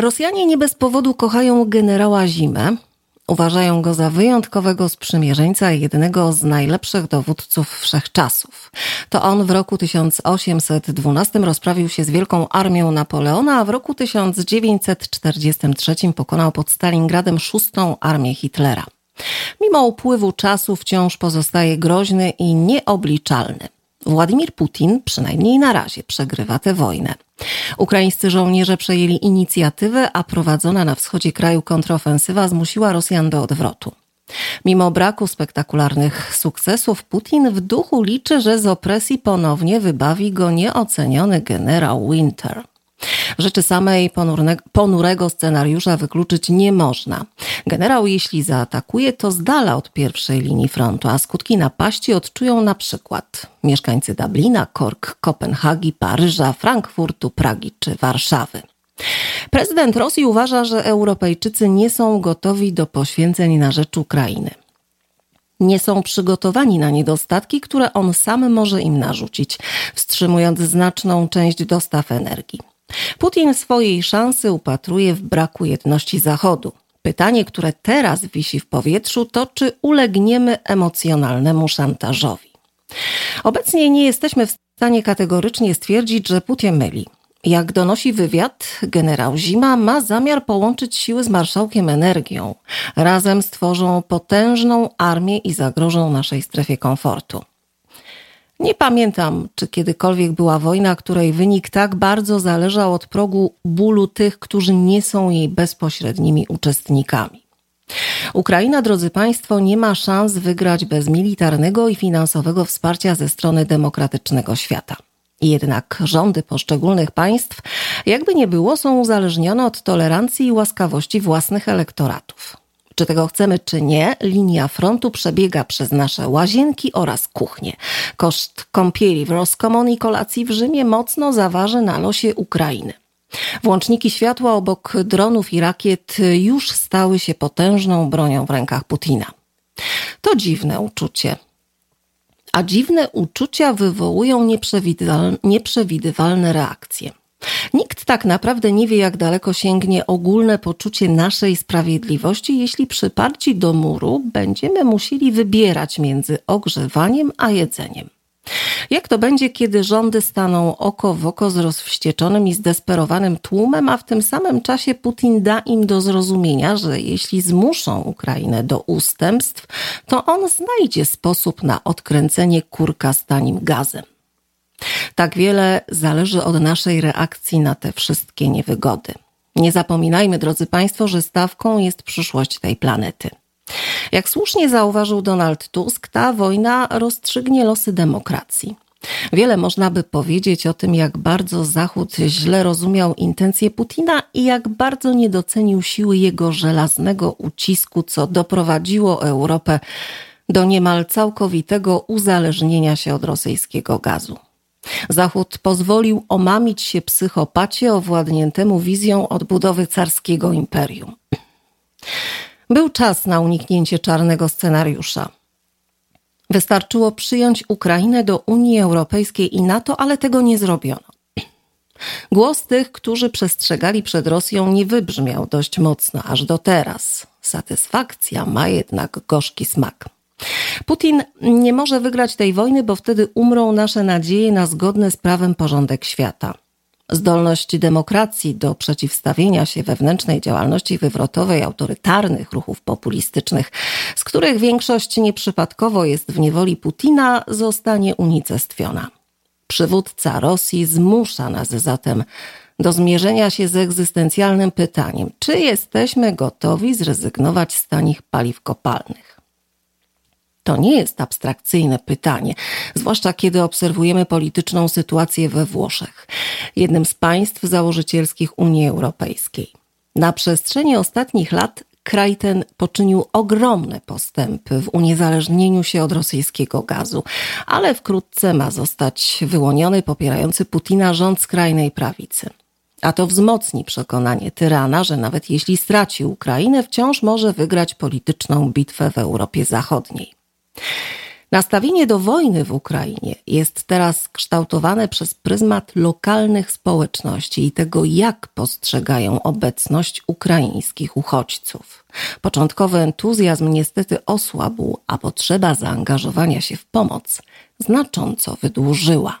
Rosjanie nie bez powodu kochają generała Zimę. Uważają go za wyjątkowego sprzymierzeńca i jednego z najlepszych dowódców wszechczasów. To on w roku 1812 rozprawił się z wielką armią Napoleona, a w roku 1943 pokonał pod Stalingradem szóstą armię Hitlera. Mimo upływu czasu wciąż pozostaje groźny i nieobliczalny. Władimir Putin, przynajmniej na razie, przegrywa tę wojnę. Ukraińscy żołnierze przejęli inicjatywę, a prowadzona na wschodzie kraju kontrofensywa zmusiła Rosjan do odwrotu. Mimo braku spektakularnych sukcesów, Putin w duchu liczy, że z opresji ponownie wybawi go nieoceniony generał Winter. Rzeczy samej ponurego scenariusza wykluczyć nie można. Generał, jeśli zaatakuje, to z dala od pierwszej linii frontu, a skutki napaści odczują na przykład mieszkańcy Dublina, Kork, Kopenhagi, Paryża, Frankfurtu, Pragi czy Warszawy. Prezydent Rosji uważa, że Europejczycy nie są gotowi do poświęceń na rzecz Ukrainy. Nie są przygotowani na niedostatki, które on sam może im narzucić, wstrzymując znaczną część dostaw energii. Putin swojej szansy upatruje w braku jedności Zachodu. Pytanie, które teraz wisi w powietrzu, to czy ulegniemy emocjonalnemu szantażowi. Obecnie nie jesteśmy w stanie kategorycznie stwierdzić, że Putin myli. Jak donosi wywiad, generał Zima ma zamiar połączyć siły z marszałkiem energią. Razem stworzą potężną armię i zagrożą naszej strefie komfortu. Nie pamiętam, czy kiedykolwiek była wojna, której wynik tak bardzo zależał od progu bólu tych, którzy nie są jej bezpośrednimi uczestnikami. Ukraina, drodzy Państwo, nie ma szans wygrać bez militarnego i finansowego wsparcia ze strony demokratycznego świata. Jednak rządy poszczególnych państw, jakby nie było, są uzależnione od tolerancji i łaskawości własnych elektoratów. Czy tego chcemy, czy nie, linia frontu przebiega przez nasze łazienki oraz kuchnie. Koszt kąpieli w Roskomon i kolacji w Rzymie mocno zaważy na losie Ukrainy. Włączniki światła obok dronów i rakiet już stały się potężną bronią w rękach Putina. To dziwne uczucie. A dziwne uczucia wywołują nieprzewidywalne reakcje. Nikt tak naprawdę nie wie, jak daleko sięgnie ogólne poczucie naszej sprawiedliwości, jeśli przyparci do muru będziemy musieli wybierać między ogrzewaniem a jedzeniem. Jak to będzie, kiedy rządy staną oko w oko z rozwścieczonym i zdesperowanym tłumem, a w tym samym czasie Putin da im do zrozumienia, że jeśli zmuszą Ukrainę do ustępstw, to on znajdzie sposób na odkręcenie kurka z tanim gazem. Tak wiele zależy od naszej reakcji na te wszystkie niewygody. Nie zapominajmy, drodzy Państwo, że stawką jest przyszłość tej planety. Jak słusznie zauważył Donald Tusk, ta wojna rozstrzygnie losy demokracji. Wiele można by powiedzieć o tym, jak bardzo Zachód źle rozumiał intencje Putina i jak bardzo nie docenił siły jego żelaznego ucisku, co doprowadziło Europę do niemal całkowitego uzależnienia się od rosyjskiego gazu. Zachód pozwolił omamić się psychopacie owładniętemu wizją odbudowy carskiego imperium. Był czas na uniknięcie czarnego scenariusza. Wystarczyło przyjąć Ukrainę do Unii Europejskiej i NATO, ale tego nie zrobiono. Głos tych, którzy przestrzegali przed Rosją, nie wybrzmiał dość mocno aż do teraz. Satysfakcja ma jednak gorzki smak. Putin nie może wygrać tej wojny, bo wtedy umrą nasze nadzieje na zgodny z prawem porządek świata. Zdolność demokracji do przeciwstawienia się wewnętrznej działalności wywrotowej autorytarnych ruchów populistycznych, z których większość nieprzypadkowo jest w niewoli Putina, zostanie unicestwiona. Przywódca Rosji zmusza nas zatem do zmierzenia się z egzystencjalnym pytaniem, czy jesteśmy gotowi zrezygnować z tanich paliw kopalnych. To nie jest abstrakcyjne pytanie, zwłaszcza kiedy obserwujemy polityczną sytuację we Włoszech, jednym z państw założycielskich Unii Europejskiej. Na przestrzeni ostatnich lat kraj ten poczynił ogromne postępy w uniezależnieniu się od rosyjskiego gazu, ale wkrótce ma zostać wyłoniony popierający Putina rząd skrajnej prawicy. A to wzmocni przekonanie tyrana, że nawet jeśli straci Ukrainę, wciąż może wygrać polityczną bitwę w Europie Zachodniej. Nastawienie do wojny w Ukrainie jest teraz kształtowane przez pryzmat lokalnych społeczności i tego, jak postrzegają obecność ukraińskich uchodźców. Początkowy entuzjazm niestety osłabł, a potrzeba zaangażowania się w pomoc znacząco wydłużyła.